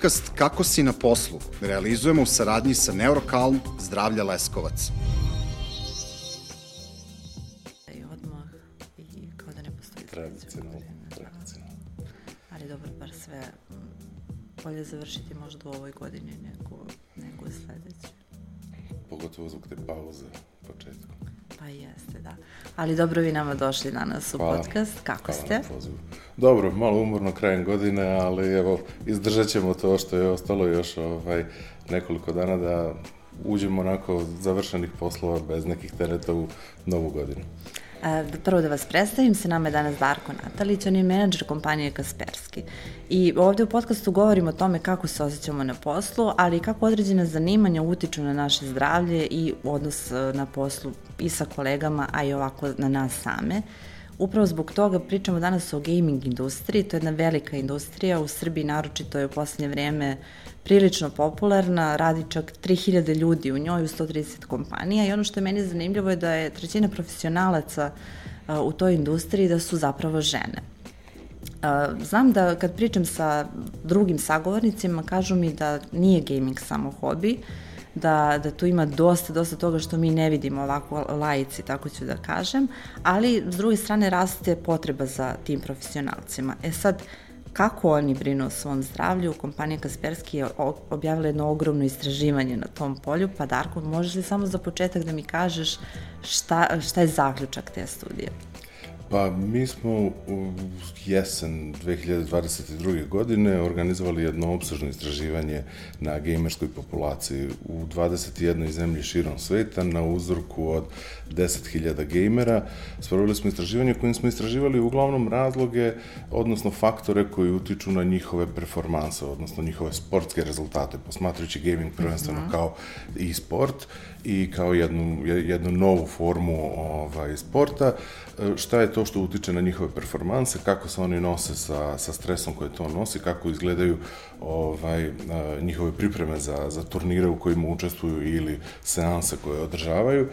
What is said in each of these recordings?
Podcast Kako si na poslu realizujemo u saradnji sa Neurokalm Zdravlja Leskovac. I odmah i kao da ne postoji Tradicionalno, tradicionalno. Ali dobro, bar sve mm, bolje završiti možda u ovoj godini nego, nego u sledećoj. Pogotovo zbog te pauze početkom. Pa jeste, da. Ali dobro vi nama došli danas u Hvala. podcast. Kako Hvala ste? Dobro, malo umorno krajem godine, ali evo, izdržat ćemo to što je ostalo još ovaj, nekoliko dana da uđemo onako završenih poslova bez nekih tereta u novu godinu. E, prvo da vas predstavim, sa nama je danas Darko Natalić, on je menadžer kompanije Kasperski. I ovde u podcastu govorimo o tome kako se osjećamo na poslu, ali i kako određene zanimanja utiču na naše zdravlje i odnos e, na poslu i sa kolegama, a i ovako na nas same. Upravo zbog toga pričamo danas o gaming industriji, to je jedna velika industrija, u Srbiji naročito je u poslednje vreme prilično popularna, radi čak 3000 ljudi u njoj u 130 kompanija i ono što je meni zanimljivo je da je trećina profesionalaca a, u toj industriji da su zapravo žene. A, Znam da kad pričam sa drugim sagovornicima, kažu mi da nije gaming samo hobi, da, da tu ima dosta, dosta toga što mi ne vidimo ovako lajici, tako ću da kažem, ali s druge strane raste potreba za tim profesionalcima. E sad, kako oni brinu o svom zdravlju, kompanija Kasperski je objavila jedno ogromno istraživanje na tom polju, pa Darko, možeš li samo za početak da mi kažeš šta, šta je zaključak te studije? Pa mi smo u jesen 2022. godine organizovali jedno obsežno istraživanje na gamerskoj populaciji u 21 zemlji širom sveta na uzorku od 10.000 gejmera. Sproveli smo istraživanje kojim smo istraživali uglavnom razloge, odnosno faktore koji utiču na njihove performanse, odnosno njihove sportske rezultate, posmatrajući gaming prvenstveno kao i sport i kao jednu, jednu novu formu ovaj, sporta. E, Šta je to što utiče na njihove performanse, kako se oni nose sa, sa stresom koje to nosi, kako izgledaju ovaj, njihove pripreme za, za turnire u kojima učestvuju ili seanse koje održavaju,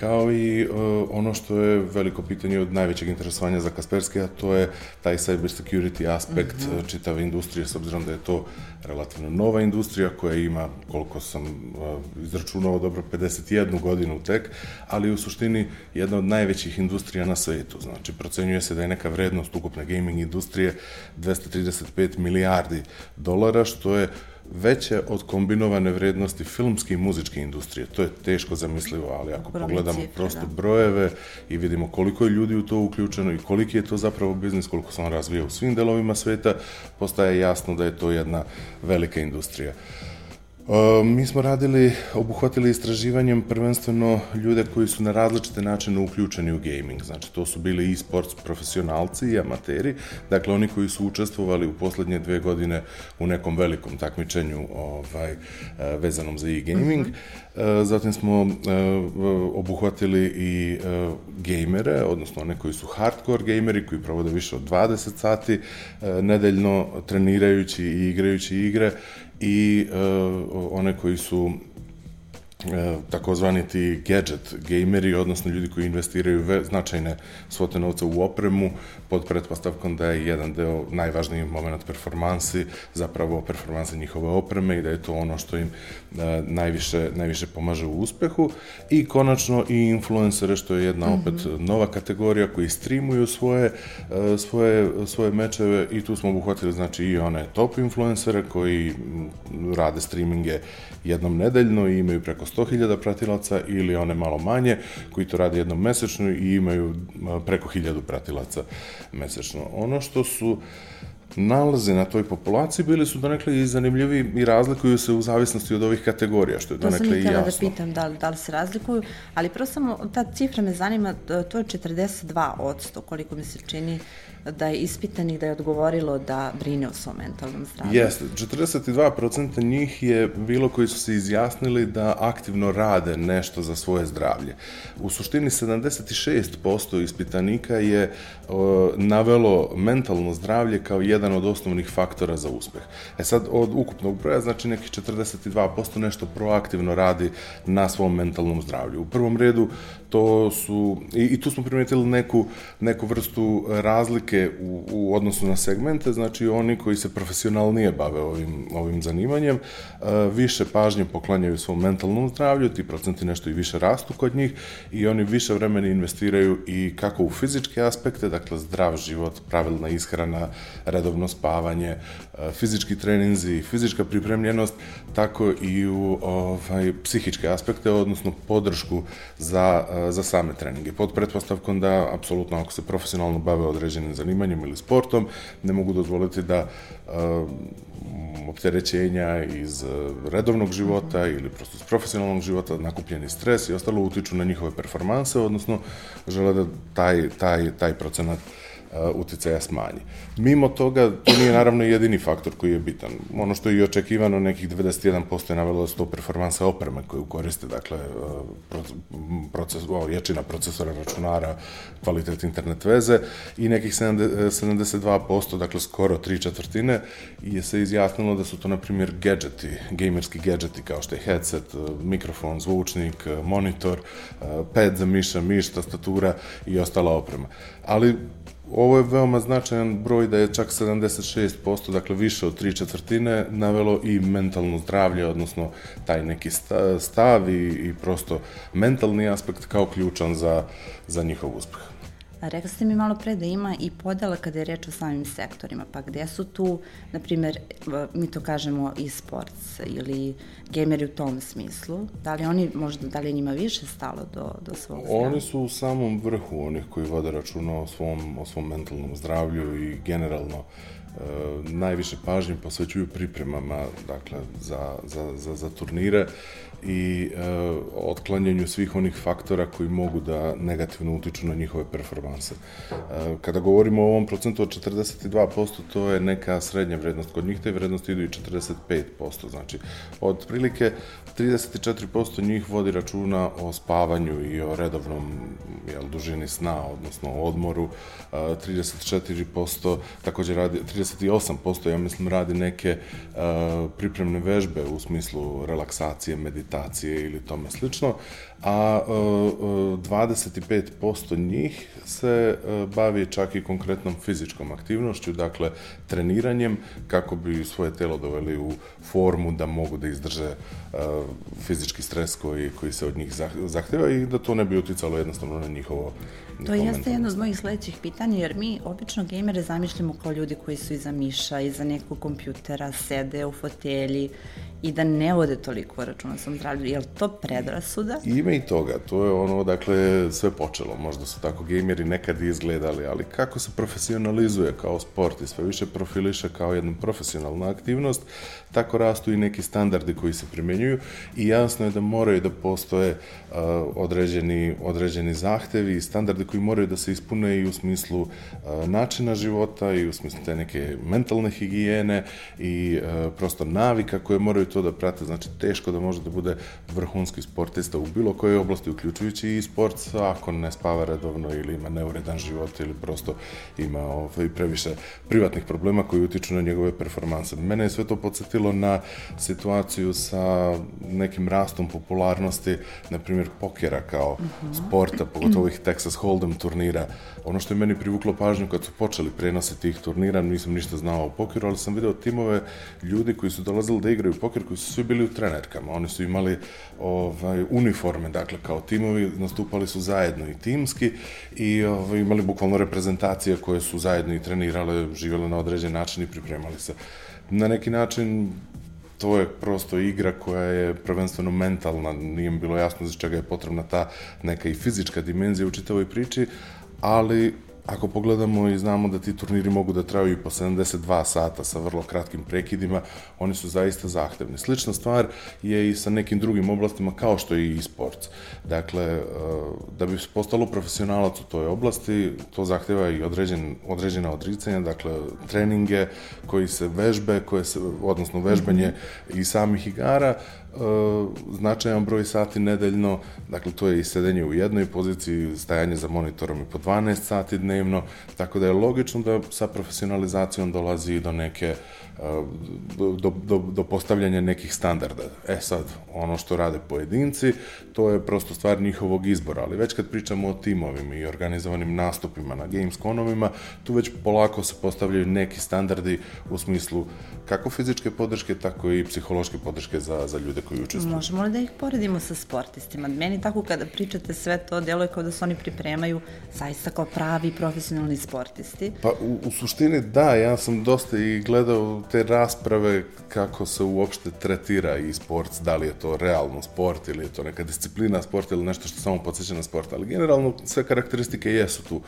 kao i uh, ono što je veliko pitanje od najvećeg interesovanja za Kasperski, a to je taj cyber security aspekt mm -hmm. čitave industrije, s obzirom da je to relativno nova industrija koja ima, koliko sam uh, izračunao, dobro 51 godinu tek, ali u suštini jedna od najvećih industrija na svetu. Znači, procenjuje se da je neka vrednost ukupne gaming industrije 235 milijardi dolara, što je veće od kombinovane vrednosti filmske i muzičke industrije. To je teško zamislivo, ali ako Ogromne pogledamo cifre, prosto da. brojeve i vidimo koliko je ljudi u to uključeno i koliki je to zapravo biznis, koliko se on razvija u svim delovima sveta, postaje jasno da je to jedna velika industrija. E, mi smo radili, obuhvatili istraživanjem prvenstveno ljude koji su na različite načine uključeni u gaming. Znači, to su bili i sports profesionalci i amateri, dakle oni koji su učestvovali u poslednje dve godine u nekom velikom takmičenju ovaj, e, vezanom za e-gaming. Mm -hmm. Zatim smo e, obuhvatili i e, gejmere, odnosno one koji su hardcore gejmeri, koji provode više od 20 sati nedeljno trenirajući i igrajući igre i uh, one koji su e, takozvani ti gadget gameri, odnosno ljudi koji investiraju ve, značajne svote novca u opremu, pod pretpostavkom da je jedan deo najvažniji moment performansi, zapravo performanse njihove opreme i da je to ono što im najviše, najviše pomaže u uspehu. I konačno i influencere, što je jedna mm -hmm. opet nova kategorija koji streamuju svoje, e, svoje, svoje mečeve i tu smo obuhvatili znači i one top influencere koji rade streaminge jednom nedeljno i imaju preko 100.000 pratilaca ili one malo manje koji to rade jednom mesečno i imaju preko 1000 pratilaca mesečno. Ono što su nalaze na toj populaciji bili su donekle i zanimljivi i razlikuju se u zavisnosti od ovih kategorija, što je To sam donekle i i htjela da jasno. pitam da li, da li se razlikuju, ali prvo samo ta cifra me zanima, to je 42 odsto, koliko mi se čini da je ispitanih da je odgovorilo da brine o svom mentalnom zdravlju. Jeste, 42% njih je bilo koji su se izjasnili da aktivno rade nešto za svoje zdravlje. U suštini 76% ispitanika je o, navelo mentalno zdravlje kao jedan od osnovnih faktora za uspeh. E sad, od ukupnog broja, znači nekih 42% nešto proaktivno radi na svom mentalnom zdravlju. U prvom redu to su, i, i tu smo primetili neku, neku vrstu razlike razlike u, u odnosu na segmente, znači oni koji se profesionalnije bave ovim, ovim zanimanjem, e, više pažnje poklanjaju svom mentalnom zdravlju, ti procenti nešto i više rastu kod njih i oni više vremena investiraju i kako u fizičke aspekte, dakle zdrav život, pravilna ishrana, redovno spavanje, e, fizički treninzi, fizička pripremljenost, tako i u ovaj, psihičke aspekte, odnosno podršku za, e, za same treninge. Pod pretpostavkom da, apsolutno, ako se profesionalno bave određenim zanimanjem ili sportom, ne mogu dozvoliti da uh, opterećenja iz redovnog života ili prosto iz profesionalnog života, nakupljeni stres i ostalo utiču na njihove performanse, odnosno žele da taj, taj, taj procenat uh, Uh, uticaja smanji. Mimo toga, to nije naravno jedini faktor koji je bitan. Ono što je i očekivano, nekih 91% je navelo da su to performanse opreme koju koriste, dakle, uh, proces, o, ječina procesora računara, kvalitet internet veze i nekih 72%, dakle skoro tri četvrtine, je se izjasnilo da su to, na primjer, gadgeti, gamerski gadgeti kao što je headset, uh, mikrofon, zvučnik, monitor, pad za miša, miš, tastatura i ostala oprema. Ali Ovo je veoma značajan broj da je čak 76%, dakle više od tri četvrtine, navelo i mentalno zdravlje, odnosno taj neki stav i, i prosto mentalni aspekt kao ključan za, za njihov uspeh. A rekli ste mi malo pre da ima i podela kada je reč o samim sektorima, pa gde su tu, na primer, mi to kažemo e-sports ili gameri u tom smislu, da li oni možda, da li njima više stalo do, do svog zdravlja? Oni su u samom vrhu onih koji vode računa o svom, o svom mentalnom zdravlju i generalno e, najviše pažnje posvećuju pripremama dakle, za, za, za, za turnire i e, otklanjanju svih onih faktora koji mogu da negativno utiču na njihove performanse. E, kada govorimo o ovom procentu od 42%, to je neka srednja vrednost. Kod njih te vrednosti idu i 45%. Znači, od prilike 34% njih vodi računa o spavanju i o redovnom jel, dužini sna, odnosno odmoru. E, 34% takođe radi, 38% ja mislim radi neke e, pripremne vežbe u smislu relaksacije, meditacije, meditacije ili tome slično, a 25% e, e, njih se e, bavi čak i konkretnom fizičkom aktivnošću, dakle treniranjem kako bi svoje telo doveli u formu da mogu da izdrže fizički stres koji, koji se od njih zahteva i da to ne bi uticalo jednostavno na njihovo To jeste jedno od mojih sledećih pitanja, jer mi obično gejmere zamišljamo kao ljudi koji su iza miša, iza nekog kompjutera, sede u fotelji i da ne vode toliko računa svom zdravlju. Je li to predrasuda? Ima i toga. To je ono, dakle, sve počelo. Možda su tako gejmeri nekad izgledali, ali kako se profesionalizuje kao sport i sve više profiliše kao jednu profesionalnu aktivnost, tako rastu i neki standardi koji se primenjuju i jasno je da moraju da postoje uh, određeni, određeni zahtevi i standardi koji moraju da se ispune i u smislu uh, načina života i u smislu te neke mentalne higijene i uh, prosto navika koje moraju to da prate, znači teško da može da bude vrhunski sportista u bilo kojoj oblasti, uključujući i sport, ako ne spava redovno ili ima neuredan život ili prosto ima ovaj, previše privatnih problema koji utiču na njegove performanse. Mene je sve to podsjetilo na situaciju sa nekim rastom popularnosti, na primjer pokera kao uh mhm. -huh. sporta, pogotovo ovih Texas Hold'em turnira. Ono što je meni privuklo pažnju kad su počeli prenose tih turnira, nisam ništa znao o pokeru, ali sam video timove ljudi koji su dolazili da igraju poker koji su svi bili u trenerkama. Oni su imali ovaj, uniforme, dakle, kao timovi, nastupali su zajedno i timski i ovaj, imali bukvalno reprezentacije koje su zajedno i trenirale, živjele na određen način i pripremali se. Na neki način to je prosto igra koja je prvenstveno mentalna, nije mi bilo jasno za čega je potrebna ta neka i fizička dimenzija u čitavoj priči, ali ako pogledamo i znamo da ti turniri mogu da traju i po 72 sata sa vrlo kratkim prekidima, oni su zaista zahtevni. Slična stvar je i sa nekim drugim oblastima kao što je i e-sports. Dakle, eh, da bi postalo profesionalac u toj oblasti, to zahteva i određen, određena odricanja, dakle, treninge koji se vežbe, koje se, odnosno vežbanje mm -hmm. i samih igara, značajan broj sati nedeljno, dakle to je i sedenje u jednoj poziciji, stajanje za monitorom i po 12 sati dnevno, tako da je logično da sa profesionalizacijom dolazi do neke do, do, do postavljanja nekih standarda. E sad, ono što rade pojedinci, to je prosto stvar njihovog izbora, ali već kad pričamo o timovima i organizovanim nastupima na Gamesconovima, tu već polako se postavljaju neki standardi u smislu kako fizičke podrške, tako i psihološke podrške za, za ljude koji učestvuju. Možemo li da ih poredimo sa sportistima? Meni tako kada pričate sve to, djeluje kao da se oni pripremaju zaista kao pravi profesionalni sportisti. Pa u, u suštini da, ja sam dosta i gledao te rasprave kako se uopšte tretira i sport, da li je to realno sport ili je to neka disciplina sport ili nešto što samo podsjeća na sport, ali generalno sve karakteristike jesu tu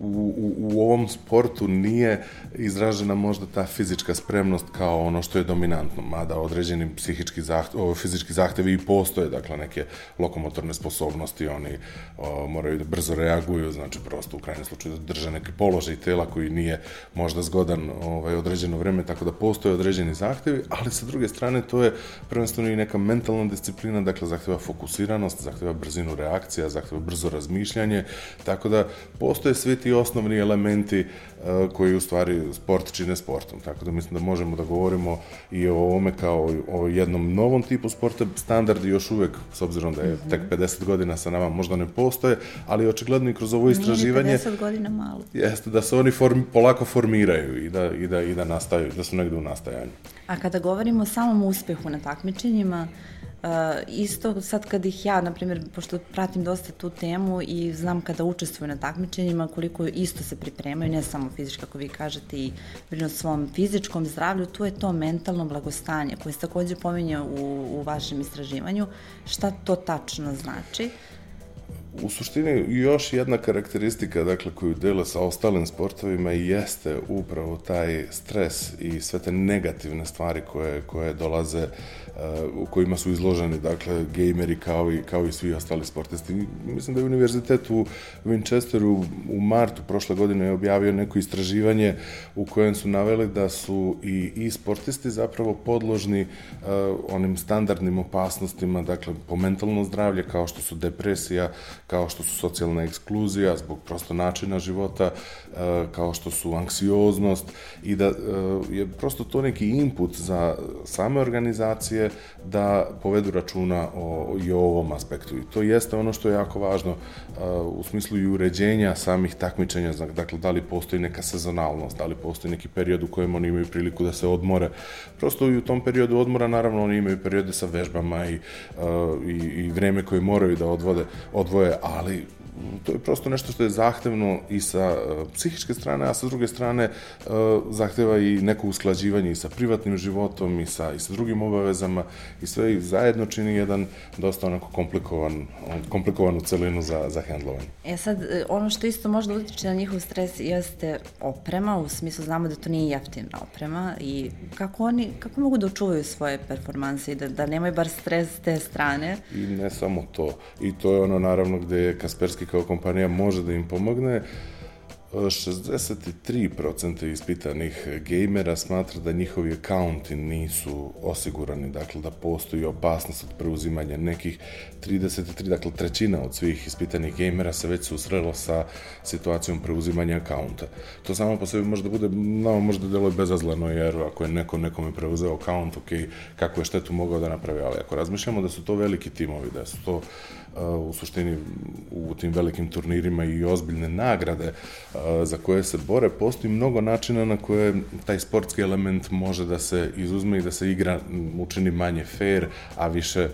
u, u, u ovom sportu nije izražena možda ta fizička spremnost kao ono što je dominantno, mada određeni psihički zahtev, fizički zahtevi i postoje, dakle neke lokomotorne sposobnosti, oni o, moraju da brzo reaguju, znači prosto u krajnjem slučaju da drže neki položaj tela koji nije možda zgodan ovaj, određeno vreme, tako da postoje određeni zahtevi, ali sa druge strane to je prvenstveno i neka mentalna disciplina, dakle zahteva fokusiranost, zahteva brzinu reakcija, zahteva brzo razmišljanje, tako da postoje svi ti osnovni elementi uh, koji u stvari sport čine sportom. Tako da mislim da možemo da govorimo i o ovome kao o jednom novom tipu sporta. Standardi još uvek, s obzirom da je -hmm. tek 50 godina sa nama, možda ne postoje, ali očigledno i kroz ovo istraživanje... Nije 50 godina malo. Jeste, da se oni form, polako formiraju i da, i da, i da nastaju, da su negde u nastajanju. A kada govorimo o samom uspehu na takmičenjima, Uh, isto sad kad ih ja, na primjer, pošto pratim dosta tu temu i znam kada učestvuju na takmičenjima, koliko isto se pripremaju, ne samo fizički, kako vi kažete, i brinu svom fizičkom zdravlju, tu je to mentalno blagostanje, koje se takođe pominje u, u vašem istraživanju. Šta to tačno znači? u suštini još jedna karakteristika dakle koju dele sa ostalim sportovima jeste upravo taj stres i sve te negativne stvari koje koje dolaze u kojima su izloženi, dakle, gejmeri kao i, kao i svi ostali sportisti. Mislim da je univerzitet u Winchesteru u martu prošle godine je objavio neko istraživanje u kojem su naveli da su i, i sportisti zapravo podložni uh, onim standardnim opasnostima, dakle, po mentalno zdravlje, kao što su depresija, kao što su socijalna ekskluzija zbog prosto načina života, uh, kao što su anksioznost i da uh, je prosto to neki input za same organizacije da povedu računa o, i o ovom aspektu. I to jeste ono što je jako važno u smislu i uređenja samih takmičenja, dakle da li postoji neka sezonalnost, da li postoji neki period u kojem oni imaju priliku da se odmore. Prosto i u tom periodu odmora naravno oni imaju periode sa vežbama i, i, i vreme koje moraju da odvode, odvoje, ali to je prosto nešto što je zahtevno i sa uh, psihičke strane, a sa druge strane uh, zahteva i neko usklađivanje i sa privatnim životom i sa, i sa drugim obavezama i sve ih zajedno čini jedan dosta onako komplikovan, komplikovanu celinu za, za hendlovanje. E sad, e, ono što isto možda utiče na njihov stres jeste oprema, u smislu znamo da to nije jeftina oprema i kako oni, kako mogu da očuvaju svoje performanse i da, da nemaju bar stres s te strane? I ne samo to. I to je ono naravno gde Kasperski kao kompanija može da im pomogne. 63% ispitanih gejmera smatra da njihovi akaunti nisu osigurani, dakle da postoji opasnost od preuzimanja nekih 33, dakle trećina od svih ispitanih gejmera se već susrelo sa situacijom preuzimanja akaunta. To samo po sebi možda bude, no, možda deluje bezazleno, jer ako je neko nekome preuzeo akaunt, ok, kako je štetu mogao da napravi, ali ako razmišljamo da su to veliki timovi, da su to u suštini u tim velikim turnirima i ozbiljne nagrade za koje se bore, postoji mnogo načina na koje taj sportski element može da se izuzme i da se igra učini manje fair, a više,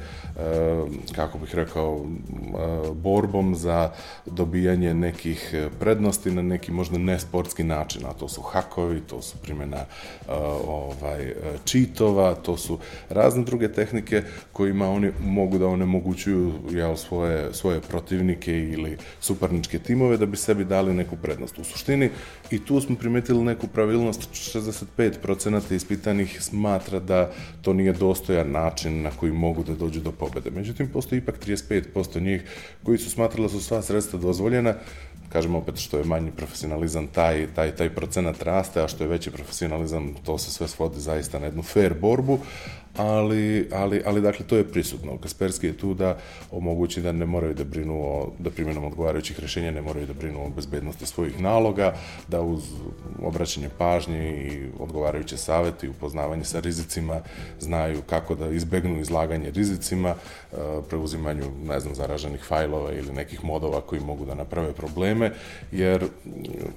kako bih rekao, borbom za dobijanje nekih prednosti na neki možda nesportski način, a to su hakovi, to su primjena ovaj, čitova, to su razne druge tehnike kojima oni mogu da onemogućuju jel, svoje, svoje protivnike ili suparničke timove da bi sebi dali neku prednost. U suštini i tu smo primetili neku pravilnost, 65% ispitanih smatra da to nije dostojan način na koji mogu da dođu do pobede. Međutim, postoji ipak 35% njih koji su smatrali da su sva sredstva dozvoljena, kažem opet što je manji profesionalizam, taj, taj, taj procenat raste, a što je veći profesionalizam, to se sve svodi zaista na jednu fair borbu, ali, ali, ali dakle to je prisutno. Kasperski je tu da omogući da ne moraju da brinu o, da primjenom odgovarajućih rešenja ne moraju da brinu o bezbednosti svojih naloga, da uz obraćanje pažnje i odgovarajuće savete i upoznavanje sa rizicima znaju kako da izbegnu izlaganje rizicima, e, preuzimanju, ne znam, zaraženih fajlova ili nekih modova koji mogu da naprave probleme, jer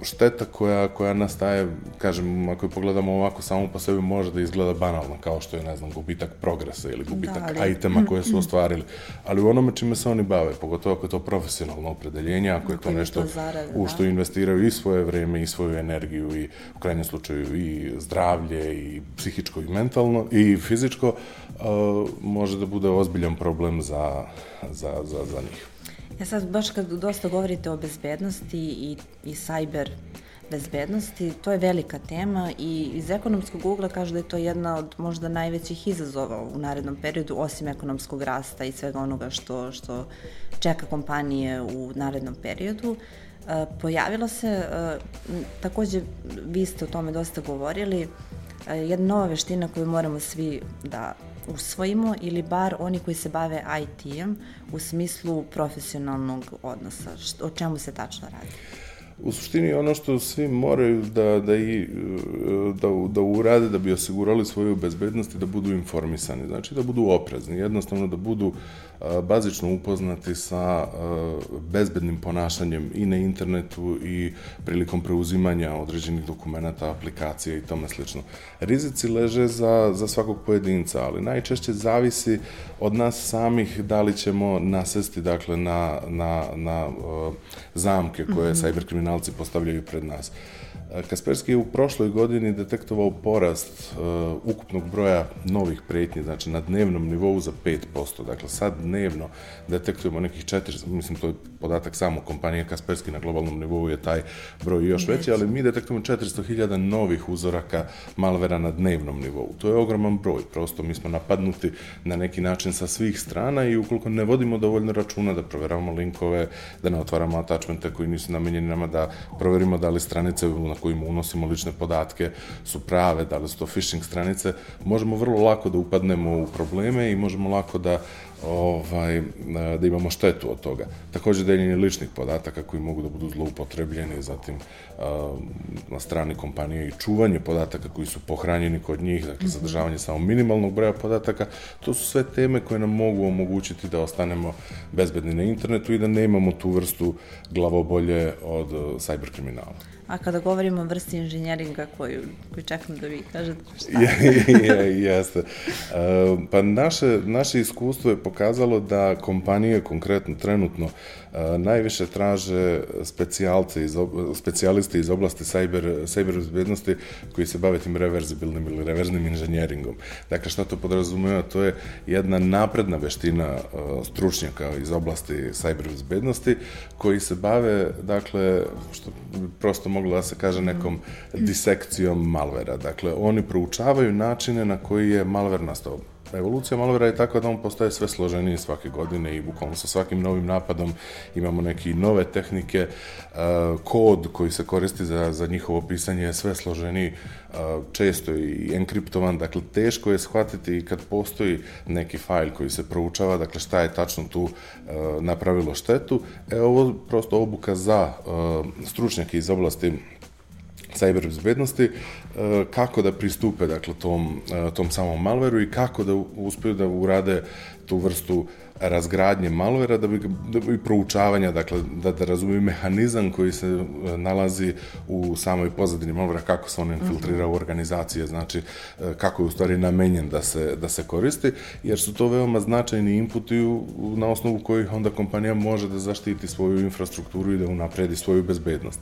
šteta koja, koja nastaje, kažem, ako je pogledamo ovako samo po sebi može da izgleda banalno, kao što je, ne znam, gubitak progresa ili gubitak da, ali... itema koje su ostvarili. Ali u onome čime se oni bave, pogotovo ako je to profesionalno opredeljenje, ako je to nešto to zarade, u da. što da. investiraju i svoje vreme i svoju energiju i u krajnjem slučaju i zdravlje i psihičko i mentalno i fizičko, uh, može da bude ozbiljan problem za, za, za, za njih. Ja sad baš kad dosta govorite o bezbednosti i, i cyber bezbednosti, to je velika tema i iz ekonomskog ugla kaže da je to jedna od možda najvećih izazova u narednom periodu, osim ekonomskog rasta i svega onoga što, što čeka kompanije u narednom periodu. E, pojavilo se, e, takođe vi ste o tome dosta govorili, e, jedna nova veština koju moramo svi da usvojimo ili bar oni koji se bave IT-em u smislu profesionalnog odnosa. O čemu se tačno radi? U suštini ono što svi moraju da, da, i, da, da urade da bi osigurali svoju bezbednost i da budu informisani, znači da budu oprezni, jednostavno da budu bazično upoznati sa bezbednim ponašanjem i na internetu i prilikom preuzimanja određenih dokumenta, aplikacija i tome slično. Rizici leže za, za svakog pojedinca, ali najčešće zavisi od nas samih da li ćemo nasesti dakle, na, na, na zamke koje mm -hmm. cyberkriminalci postavljaju pred nas. Kasperski je u prošloj godini detektovao porast uh, ukupnog broja novih pretnji, znači na dnevnom nivou za 5%. Dakle, sad dnevno detektujemo nekih 400, mislim to je podatak samo kompanije Kasperski na globalnom nivou je taj broj još veći, ali mi detektujemo 400.000 novih uzoraka malvera na dnevnom nivou. To je ogroman broj, prosto mi smo napadnuti na neki način sa svih strana i ukoliko ne vodimo dovoljno računa da proveravamo linkove, da ne otvaramo attachmente koji nisu namenjeni nama, da proverimo da li stranice na kojim unosimo lične podatke su prave, da li su to phishing stranice, možemo vrlo lako da upadnemo u probleme i možemo lako da ovaj, da imamo štetu od toga. Takođe deljenje ličnih podataka koji mogu da budu zloupotrebljeni, zatim na strani kompanije i čuvanje podataka koji su pohranjeni kod njih, dakle zadržavanje samo minimalnog broja podataka, to su sve teme koje nam mogu omogućiti da ostanemo bezbedni na internetu i da nemamo tu vrstu glavobolje od cyber kriminala. A kada govorimo o vrsti inženjeringa koju, koju čekam da vi kažete šta? je, jeste. Uh, pa naše, naše iskustvo je pokazalo da kompanije konkretno trenutno najviše traže specijalce iz, specijaliste iz oblasti cyber, cyber bezbednosti koji se bave tim reverzibilnim ili reverznim inženjeringom. Dakle, šta to podrazumeva? To je jedna napredna veština stručnjaka iz oblasti cyber bezbednosti koji se bave, dakle, što bi prosto moglo da se kaže nekom disekcijom malvera. Dakle, oni proučavaju načine na koji je malver nastao Evolucija malvera je takva da on postaje sve složeniji svake godine i bukvalno sa svakim novim napadom imamo neke nove tehnike, e, kod koji se koristi za, za njihovo pisanje je sve složeniji, e, često i enkriptovan, dakle teško je shvatiti i kad postoji neki fajl koji se proučava, dakle šta je tačno tu e, napravilo štetu. E, ovo prosto obuka za stručnjake iz oblasti cyber bezbednosti, kako da pristupe dakle, tom, e, tom samom malveru i kako da uspeju da urade tu vrstu razgradnje malvera da bi, da bi proučavanja, dakle, da, da razumiju mehanizam koji se e, nalazi u samoj pozadini malvera, kako se on infiltrira u organizacije, znači kako je u stvari namenjen da se, da se koristi, jer su to veoma značajni inputi u, na osnovu kojih onda kompanija može da zaštiti svoju infrastrukturu i da unapredi svoju bezbednost.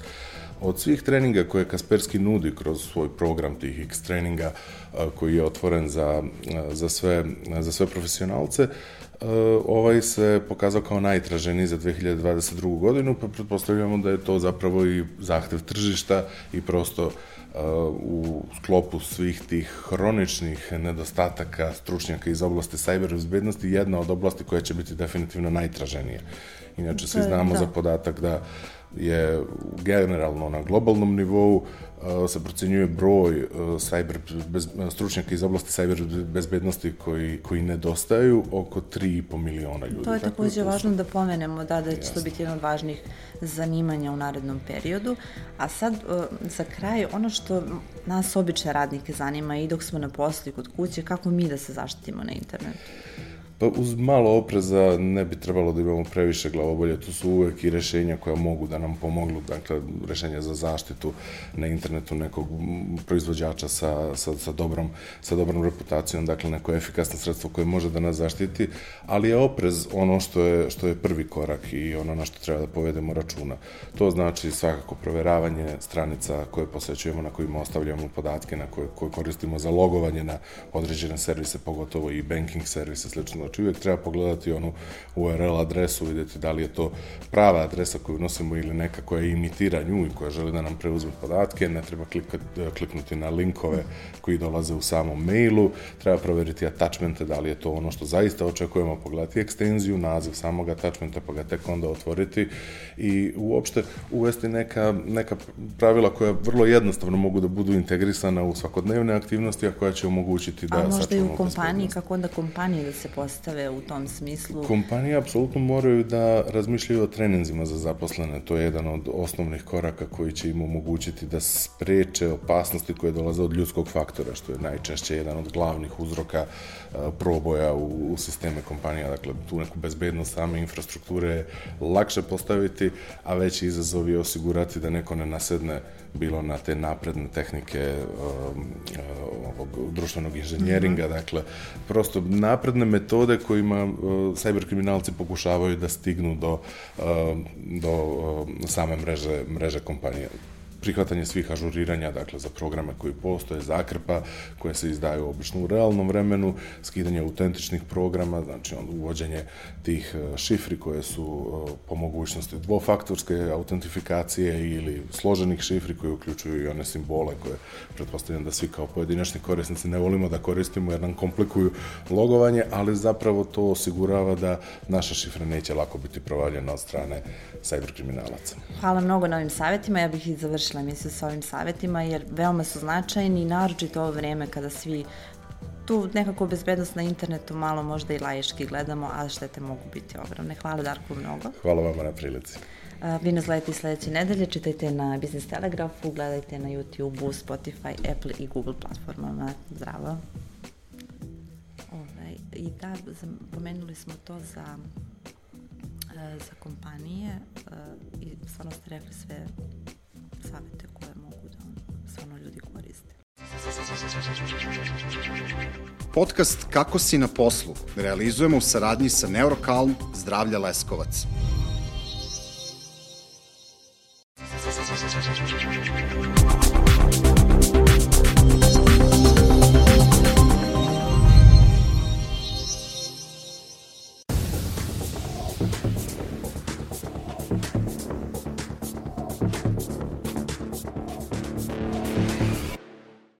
Od svih treninga koje Kasperski nudi kroz svoj program tih X treninga koji je otvoren za, za, sve, za sve profesionalce, ovaj se pokazao kao najtraženiji za 2022. godinu, pa pretpostavljamo da je to zapravo i zahtev tržišta i prosto u sklopu svih tih hroničnih nedostataka stručnjaka iz oblasti cyber bezbednosti jedna od oblasti koja će biti definitivno najtraženija Inače, svi znamo da. za podatak da je generalno na globalnom nivou uh, se procenjuje broj uh, cyber bez, stručnjaka iz oblasti cyber bezbednosti koji, koji nedostaju oko 3,5 miliona ljudi. To je takođe da važno da pomenemo, da, da će to biti jedno od važnih zanimanja u narednom periodu. A sad, uh, za kraj, ono što nas obične radnike zanima i dok smo na poslu i kod kuće, kako mi da se zaštitimo na internetu? Pa uz malo opreza ne bi trebalo da imamo previše glavobolje, tu su uvek i rešenja koja mogu da nam pomognu, dakle rešenja za zaštitu na internetu nekog proizvođača sa, sa, sa, dobrom, sa dobrom reputacijom, dakle neko efikasno sredstvo koje može da nas zaštiti, ali je oprez ono što je, što je prvi korak i ono na što treba da povedemo računa. To znači svakako proveravanje stranica koje posećujemo, na kojima ostavljamo podatke, na koje, koje koristimo za logovanje na određene servise, pogotovo i banking servise, slično Znači uvijek treba pogledati onu URL adresu, vidjeti da li je to prava adresa koju nosimo ili neka koja imitira nju i koja želi da nam preuzme podatke, ne treba klikati, kliknuti na linkove koji dolaze u samom mailu, treba proveriti attachmente, da li je to ono što zaista očekujemo, pogledati ekstenziju, naziv samog attachmenta, pa ga tek onda otvoriti. I uopšte uvesti neka, neka pravila koja vrlo jednostavno mogu da budu integrisana u svakodnevne aktivnosti, a koja će omogućiti da... A možda i u kompaniji, kako onda kompanije da se postave u tom smislu? Kompanije apsolutno moraju da razmišljaju o treninzima za zaposlene. To je jedan od osnovnih koraka koji će im omogućiti da spreče opasnosti koje dolaze od ljudskog faktora, što je najčešće jedan od glavnih uzroka e, proboja u, u sisteme kompanija. Dakle, tu neku bezbednost same infrastrukture je lakše postaviti, a veći izazov je osigurati da neko ne nasedne bilo na te napredne tehnike um, uh, ovog društvenog inženjeringa, mm -hmm. dakle, prosto napredne metode kojima uh, cyber kriminalci pokušavaju da stignu do, uh, do uh, same mreže, mreže kompanije prihvatanje svih ažuriranja, dakle za programe koji postoje, zakrpa koje se izdaju obično u realnom vremenu, skidanje autentičnih programa, znači onda uvođenje tih e, šifri koje su e, po mogućnosti dvofaktorske autentifikacije ili složenih šifri koje uključuju i one simbole koje pretpostavljam da svi kao pojedinačni korisnici ne volimo da koristimo jer nam komplikuju logovanje, ali zapravo to osigurava da naša šifra neće lako biti provaljena od strane cyber kriminalaca. Hvala mnogo na ovim savjetima, ja bih i završila završila emisiju sa ovim savjetima, jer veoma su značajni i naročito ovo vreme kada svi tu nekako bezbednost na internetu malo možda i laješki gledamo, a štete mogu biti ogromne. Hvala Darku mnogo. Hvala vama na prilici. Vi nas gledajte i sledeće nedelje, čitajte na Business Telegrafu, gledajte na YouTube, Spotify, Apple i Google platformama. Zdravo. Ove, I da, pomenuli smo to za za kompanije i stvarno ste rekli sve savete koje mogu da stvarno ljudi koriste. Podcast Kako si na poslu realizujemo u saradnji sa Neurokalm Zdravlja Leskovac.